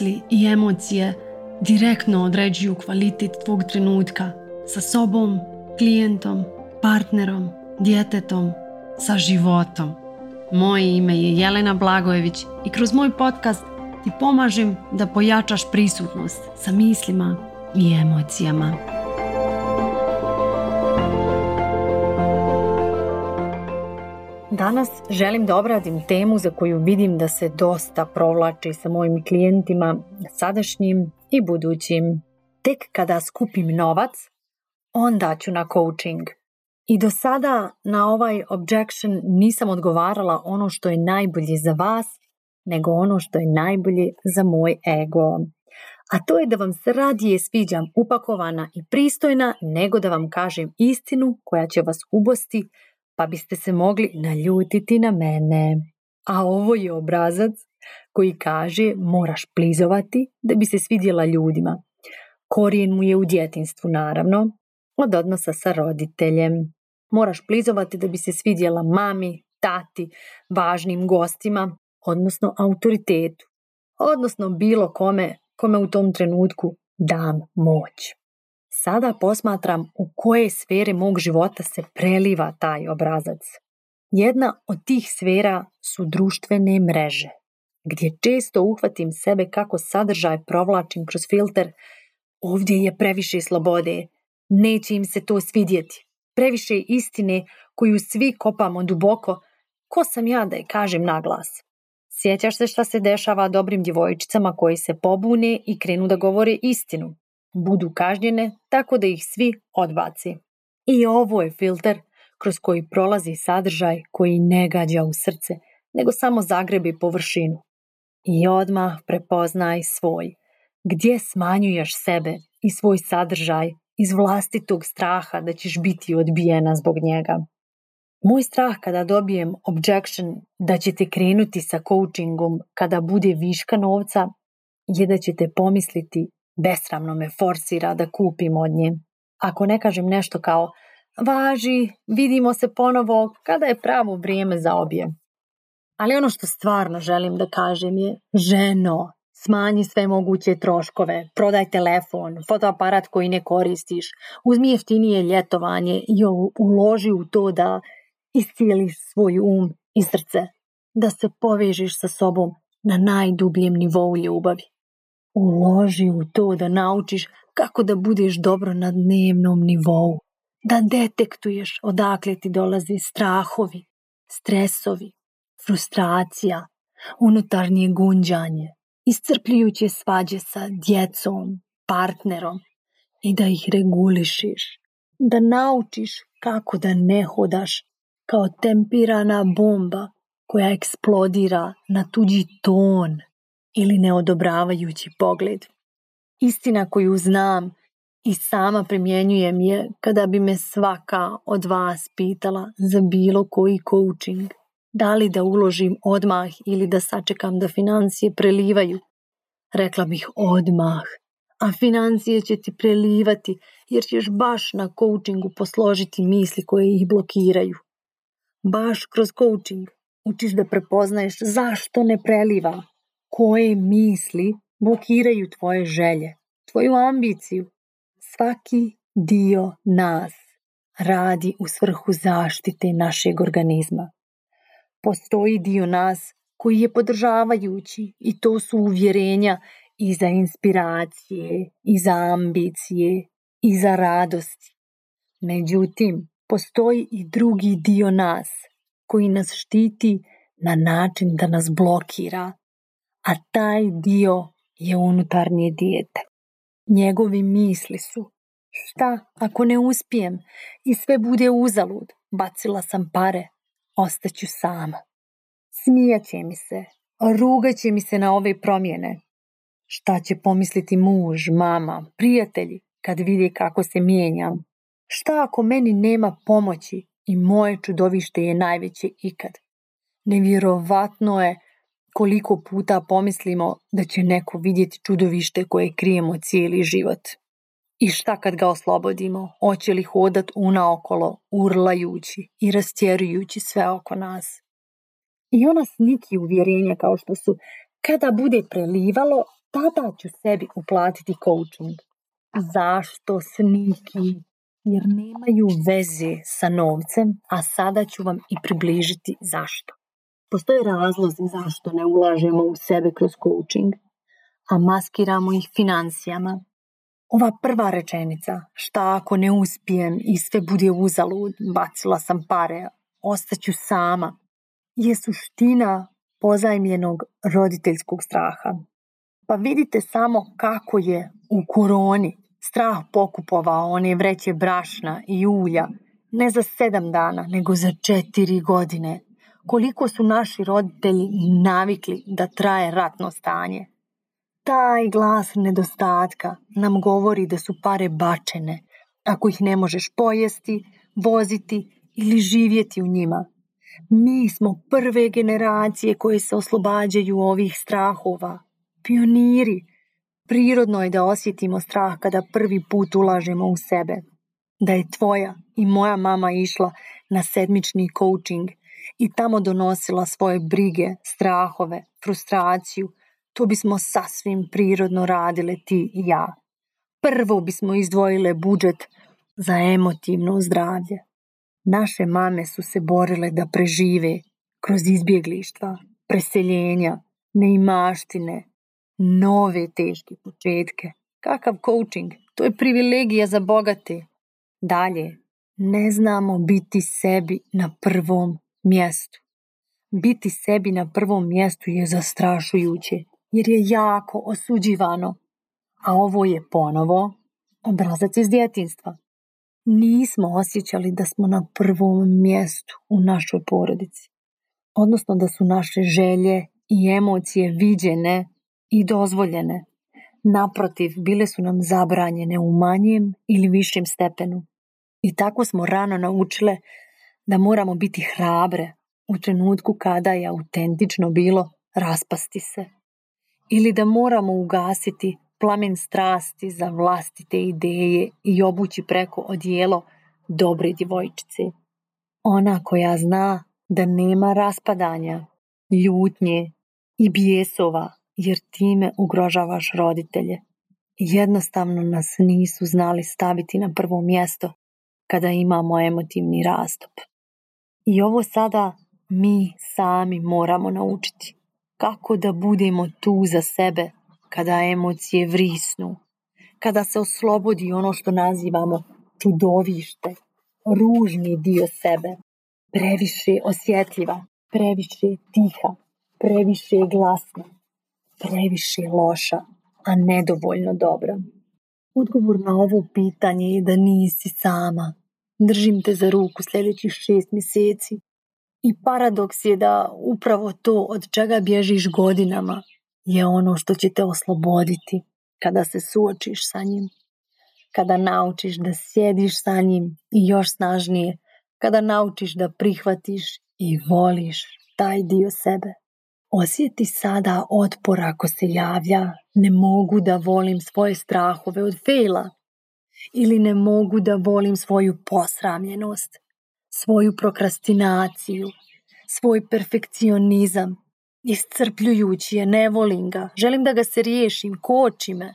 misli i emocije direktno određuju kvalitet tvog trenutka sa sobom, klijentom, partnerom, djetetom, sa životom. Moje ime je Jelena Blagojević i kroz moj podcast ti pomažem da pojačaš prisutnost sa mislima i emocijama. Danas želim da obradim temu za koju vidim da se dosta provlači sa mojim klijentima, sadašnjim i budućim. Tek kada skupim novac, onda ću na coaching. I do sada na ovaj objection nisam odgovarala ono što je najbolje za vas, nego ono što je najbolje za moj ego. A to je da vam se radije sviđam upakovana i pristojna nego da vam kažem istinu koja će vas ubosti pa biste se mogli naljutiti na mene. A ovo je obrazac koji kaže moraš plizovati da bi se svidjela ljudima. Korijen mu je u djetinstvu, naravno, od odnosa sa roditeljem. Moraš plizovati da bi se svidjela mami, tati, važnim gostima, odnosno autoritetu, odnosno bilo kome kome u tom trenutku dam moć. Sada posmatram u koje sfere mog života se preliva taj obrazac. Jedna od tih sfera su društvene mreže, gdje često uhvatim sebe kako sadržaj provlačim kroz filter ovdje je previše slobode, neće im se to svidjeti, previše istine koju svi kopamo duboko, ko sam ja da je kažem na glas. Sjećaš se šta se dešava dobrim djevojčicama koji se pobune i krenu da govore istinu, budu kažnjene tako da ih svi odbaci. I ovo je filter kroz koji prolazi sadržaj koji ne gađa u srce, nego samo zagrebi površinu. I odmah prepoznaj svoj. Gdje smanjuješ sebe i svoj sadržaj iz vlastitog straha da ćeš biti odbijena zbog njega. Moj strah kada dobijem objection da ćete krenuti sa coachingom kada bude viška novca je da ćete pomisliti besramno me forsira da kupim od nje. Ako ne kažem nešto kao važi, vidimo se ponovo kada je pravo vrijeme za obje. Ali ono što stvarno želim da kažem je ženo, smanji sve moguće troškove, prodaj telefon, fotoaparat koji ne koristiš, uzmi jeftinije ljetovanje i uloži u to da iscijeliš svoj um i srce, da se povežiš sa sobom na najdubljem nivou ljubavi. Uloži u to da naučiš kako da budeš dobro na dnevnom nivou, da detektuješ odakle ti dolaze strahovi, stresovi, frustracija, unutarnje gunđanje, iscrpljujuće svađe sa djecom, partnerom i da ih regulišiš, da naučiš kako da ne hodaš kao tempirana bomba koja eksplodira na tuđi ton – ili neodobravajući pogled. Istina koju znam i sama primjenjujem je kada bi me svaka od vas pitala za bilo koji coaching. Da li da uložim odmah ili da sačekam da financije prelivaju? Rekla bih odmah, a financije će ti prelivati jer ćeš baš na coachingu posložiti misli koje ih blokiraju. Baš kroz coaching učiš da prepoznaješ zašto ne preliva, koje misli blokiraju tvoje želje, tvoju ambiciju. Svaki dio nas radi u svrhu zaštite našeg organizma. Postoji dio nas koji je podržavajući i to su uvjerenja i za inspiracije, i za ambicije, i za radosti. Međutim, postoji i drugi dio nas koji nas štiti na način da nas blokira, a taj dio je unutarnje dijete. Njegovi misli su šta ako ne uspijem i sve bude uzalud, bacila sam pare, ostaću sama. Smijaće mi se, rugaće mi se na ove promjene. Šta će pomisliti muž, mama, prijatelji kad vidi kako se mijenjam? Šta ako meni nema pomoći i moje čudovište je najveće ikad? Nevjerovatno je koliko puta pomislimo da će neko vidjeti čudovište koje krijemo cijeli život. I šta kad ga oslobodimo? Hoće li hodat unaokolo, urlajući i rastjerujući sve oko nas? I ona sniki uvjerenja kao što su kada bude prelivalo, tada ću sebi uplatiti coaching. Zašto sniki? Jer nemaju veze sa novcem, a sada ću vam i približiti zašto. Postoje razlozi zašto ne ulažemo u sebe kroz coaching, a maskiramo ih financijama. Ova prva rečenica, šta ako ne uspijem i sve bude uzalud, bacila sam pare, ostaću sama, je suština pozajmljenog roditeljskog straha. Pa vidite samo kako je u koroni strah pokupovao one vreće brašna i ulja, ne za sedam dana, nego za četiri godine – koliko su naši roditelji navikli da traje ratno stanje. Taj glas nedostatka nam govori da su pare bačene ako ih ne možeš pojesti, voziti ili živjeti u njima. Mi smo prve generacije koje se oslobađaju ovih strahova. Pioniri. Prirodno je da osjetimo strah kada prvi put ulažemo u sebe. Da je tvoja i moja mama išla na sedmični coaching i tamo donosila svoje brige, strahove, frustraciju, to bismo sasvim prirodno radile ti i ja. Prvo bismo izdvojile budžet za emotivno zdravlje. Naše mame su se borile da prežive kroz izbjeglištva, preseljenja, neimaštine, nove teške početke. Kakav coaching? To je privilegija za bogate. Dalje, ne znamo biti sebi na prvom mjestu. Biti sebi na prvom mjestu je zastrašujuće, jer je jako osuđivano. A ovo je ponovo obrazac iz djetinstva. Nismo osjećali da smo na prvom mjestu u našoj porodici. Odnosno da su naše želje i emocije viđene i dozvoljene. Naprotiv, bile su nam zabranjene u manjem ili višem stepenu. I tako smo rano naučile da moramo biti hrabre u trenutku kada je autentično bilo raspasti se ili da moramo ugasiti plamen strasti za vlastite ideje i obući preko odijelo dobre djevojčice. Ona koja zna da nema raspadanja, ljutnje i bijesova jer time ugrožavaš roditelje. Jednostavno nas nisu znali staviti na prvo mjesto kada imamo emotivni rastop. I ovo sada mi sami moramo naučiti. Kako da budemo tu za sebe kada emocije vrisnu, kada se oslobodi ono što nazivamo čudovište, ružni dio sebe, previše osjetljiva, previše tiha, previše glasna, previše loša, a nedovoljno dobra. Odgovor na ovo pitanje je da nisi sama, držim te za ruku sljedećih šest mjeseci. I paradoks je da upravo to od čega bježiš godinama je ono što će te osloboditi kada se suočiš sa njim, kada naučiš da sjediš sa njim i još snažnije, kada naučiš da prihvatiš i voliš taj dio sebe. Osjeti sada otpor ako se javlja, ne mogu da volim svoje strahove od fejla, ili ne mogu da volim svoju posramljenost, svoju prokrastinaciju, svoj perfekcionizam. Iscrpljujući je, ne volim ga. Želim da ga se riješim, koči me.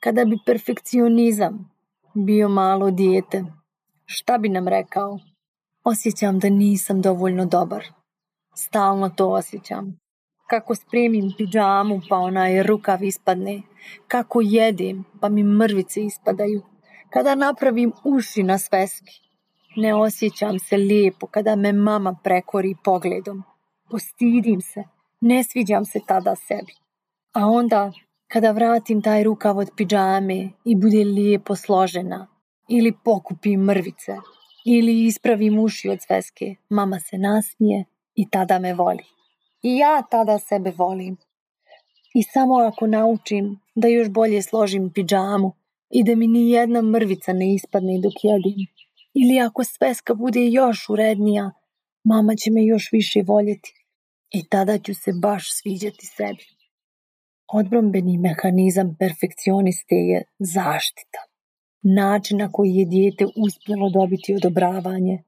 Kada bi perfekcionizam bio malo dijete, šta bi nam rekao? Osjećam da nisam dovoljno dobar. Stalno to osjećam. Kako spremim pidžamu pa onaj rukav ispadne. Kako jedim pa mi mrvice ispadaju kada napravim uši na sveski, ne osjećam se lijepo kada me mama prekori pogledom. Postidim se, ne sviđam se tada sebi. A onda, kada vratim taj rukav od pidžame i bude lijepo složena, ili pokupim mrvice, ili ispravim uši od sveske, mama se nasmije i tada me voli. I ja tada sebe volim. I samo ako naučim da još bolje složim pidžamu, i da mi ni jedna mrvica ne ispadne dok jedim. Ili ako sveska bude još urednija, mama će me još više voljeti i tada ću se baš sviđati sebi. Odbrombeni mehanizam perfekcioniste je zaštita. Način na koji je dijete uspjelo dobiti odobravanje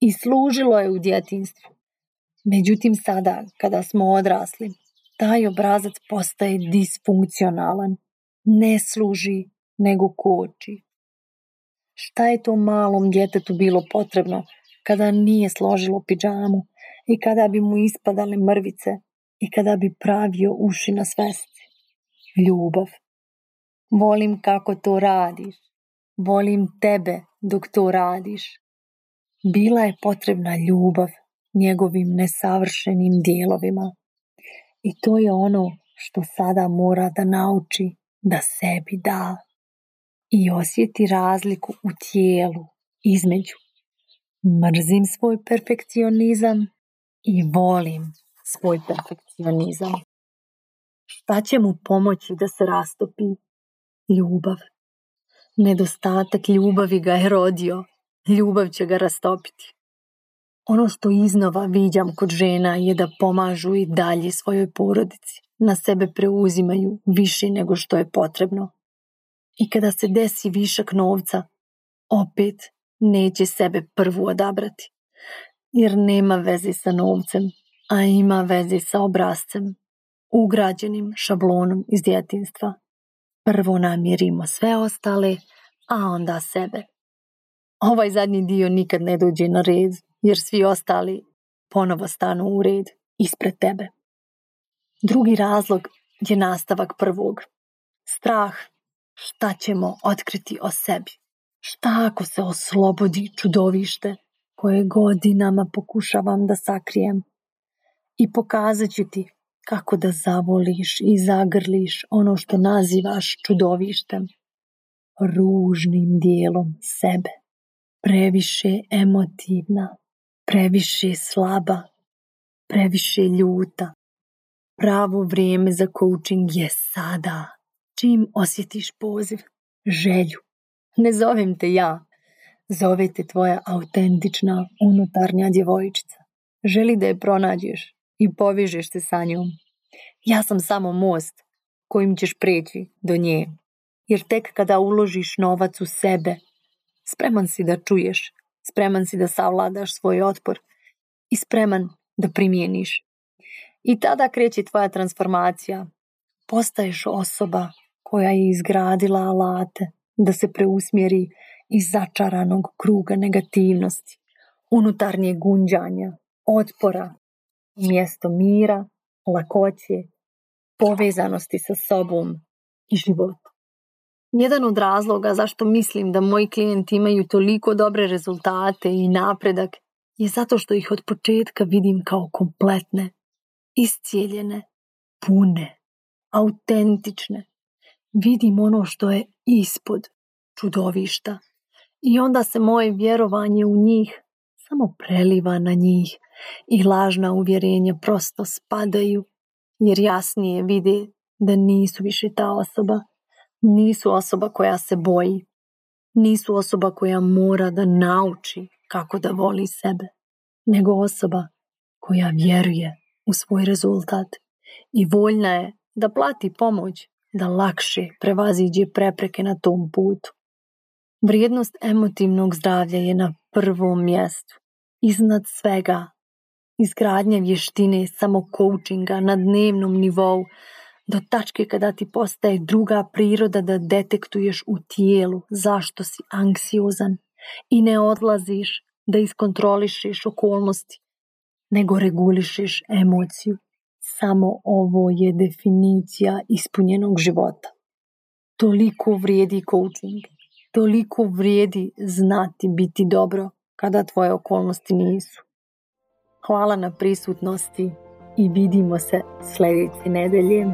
i služilo je u djetinstvu. Međutim, sada, kada smo odrasli, taj obrazac postaje disfunkcionalan, ne služi nego koči. Šta je to malom djetetu bilo potrebno kada nije složilo piđamu i kada bi mu ispadale mrvice i kada bi pravio uši na svesti? Ljubav. Volim kako to radiš. Volim tebe dok to radiš. Bila je potrebna ljubav njegovim nesavršenim dijelovima. I to je ono što sada mora da nauči da sebi da i osjeti razliku u tijelu između mrzim svoj perfekcionizam i volim svoj perfekcionizam. Šta će mu pomoći da se rastopi ljubav? Nedostatak ljubavi ga je rodio, ljubav će ga rastopiti. Ono što iznova viđam kod žena je da pomažu i dalje svojoj porodici, na sebe preuzimaju više nego što je potrebno. I kada se desi višak novca, opet neće sebe prvu odabrati, jer nema veze sa novcem, a ima veze sa obrazcem, ugrađenim šablonom iz djetinstva. Prvo namirimo sve ostale, a onda sebe. Ovaj zadnji dio nikad ne dođe na red, jer svi ostali ponovo stanu u red ispred tebe. Drugi razlog je nastavak prvog. Strah Šta ćemo otkriti o sebi? Šta ako se oslobodi čudovište koje godinama pokušavam da sakrijem? I pokazat ću ti kako da zavoliš i zagrliš ono što nazivaš čudovištem, ružnim dijelom sebe. Previše emotivna, previše slaba, previše ljuta. Pravo vrijeme za coaching je sada čim osjetiš poziv, želju. Ne zovem te ja, zove te tvoja autentična unutarnja djevojčica. Želi da je pronađeš i povižeš se sa njom. Ja sam samo most kojim ćeš preći do nje. Jer tek kada uložiš novac u sebe, spreman si da čuješ, spreman si da savladaš svoj otpor i spreman da primijeniš. I tada kreće tvoja transformacija. Postaješ osoba koja je izgradila alate da se preusmjeri iz začaranog kruga negativnosti, unutarnje gunđanja, otpora, mjesto mira, lakoće, povezanosti sa sobom i životom. Jedan od razloga zašto mislim da moji klijenti imaju toliko dobre rezultate i napredak je zato što ih od početka vidim kao kompletne, iscijeljene, pune, autentične, vidim ono što je ispod čudovišta. I onda se moje vjerovanje u njih samo preliva na njih i lažna uvjerenja prosto spadaju, jer jasnije vidi da nisu više ta osoba. Nisu osoba koja se boji. Nisu osoba koja mora da nauči kako da voli sebe, nego osoba koja vjeruje u svoj rezultat i voljna je da plati pomoć da lakše prevaziđe prepreke na tom putu. Vrijednost emotivnog zdravlja je na prvom mjestu. Iznad svega, izgradnja vještine samo coachinga na dnevnom nivou, do tačke kada ti postaje druga priroda da detektuješ u tijelu zašto si anksiozan i ne odlaziš da iskontrolišeš okolnosti, nego regulišeš emociju. Samo ovo je definicija ispunjenog života. Toliko vrijedi coaching. Toliko vrijedi znati biti dobro kada tvoje okolnosti nisu. Hvala na prisutnosti i vidimo se sljedeće nedelje.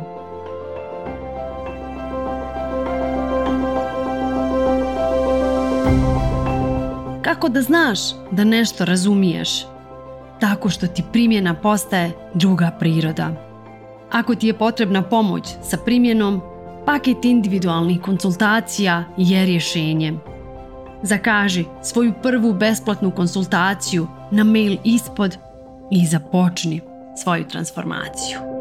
Kako da znaš da nešto razumiješ? tako što ti primjena postaje druga priroda. Ako ti je potrebna pomoć sa primjenom, paket individualnih konsultacija je rješenje. Zakaži svoju prvu besplatnu konsultaciju na mail ispod i započni svoju transformaciju.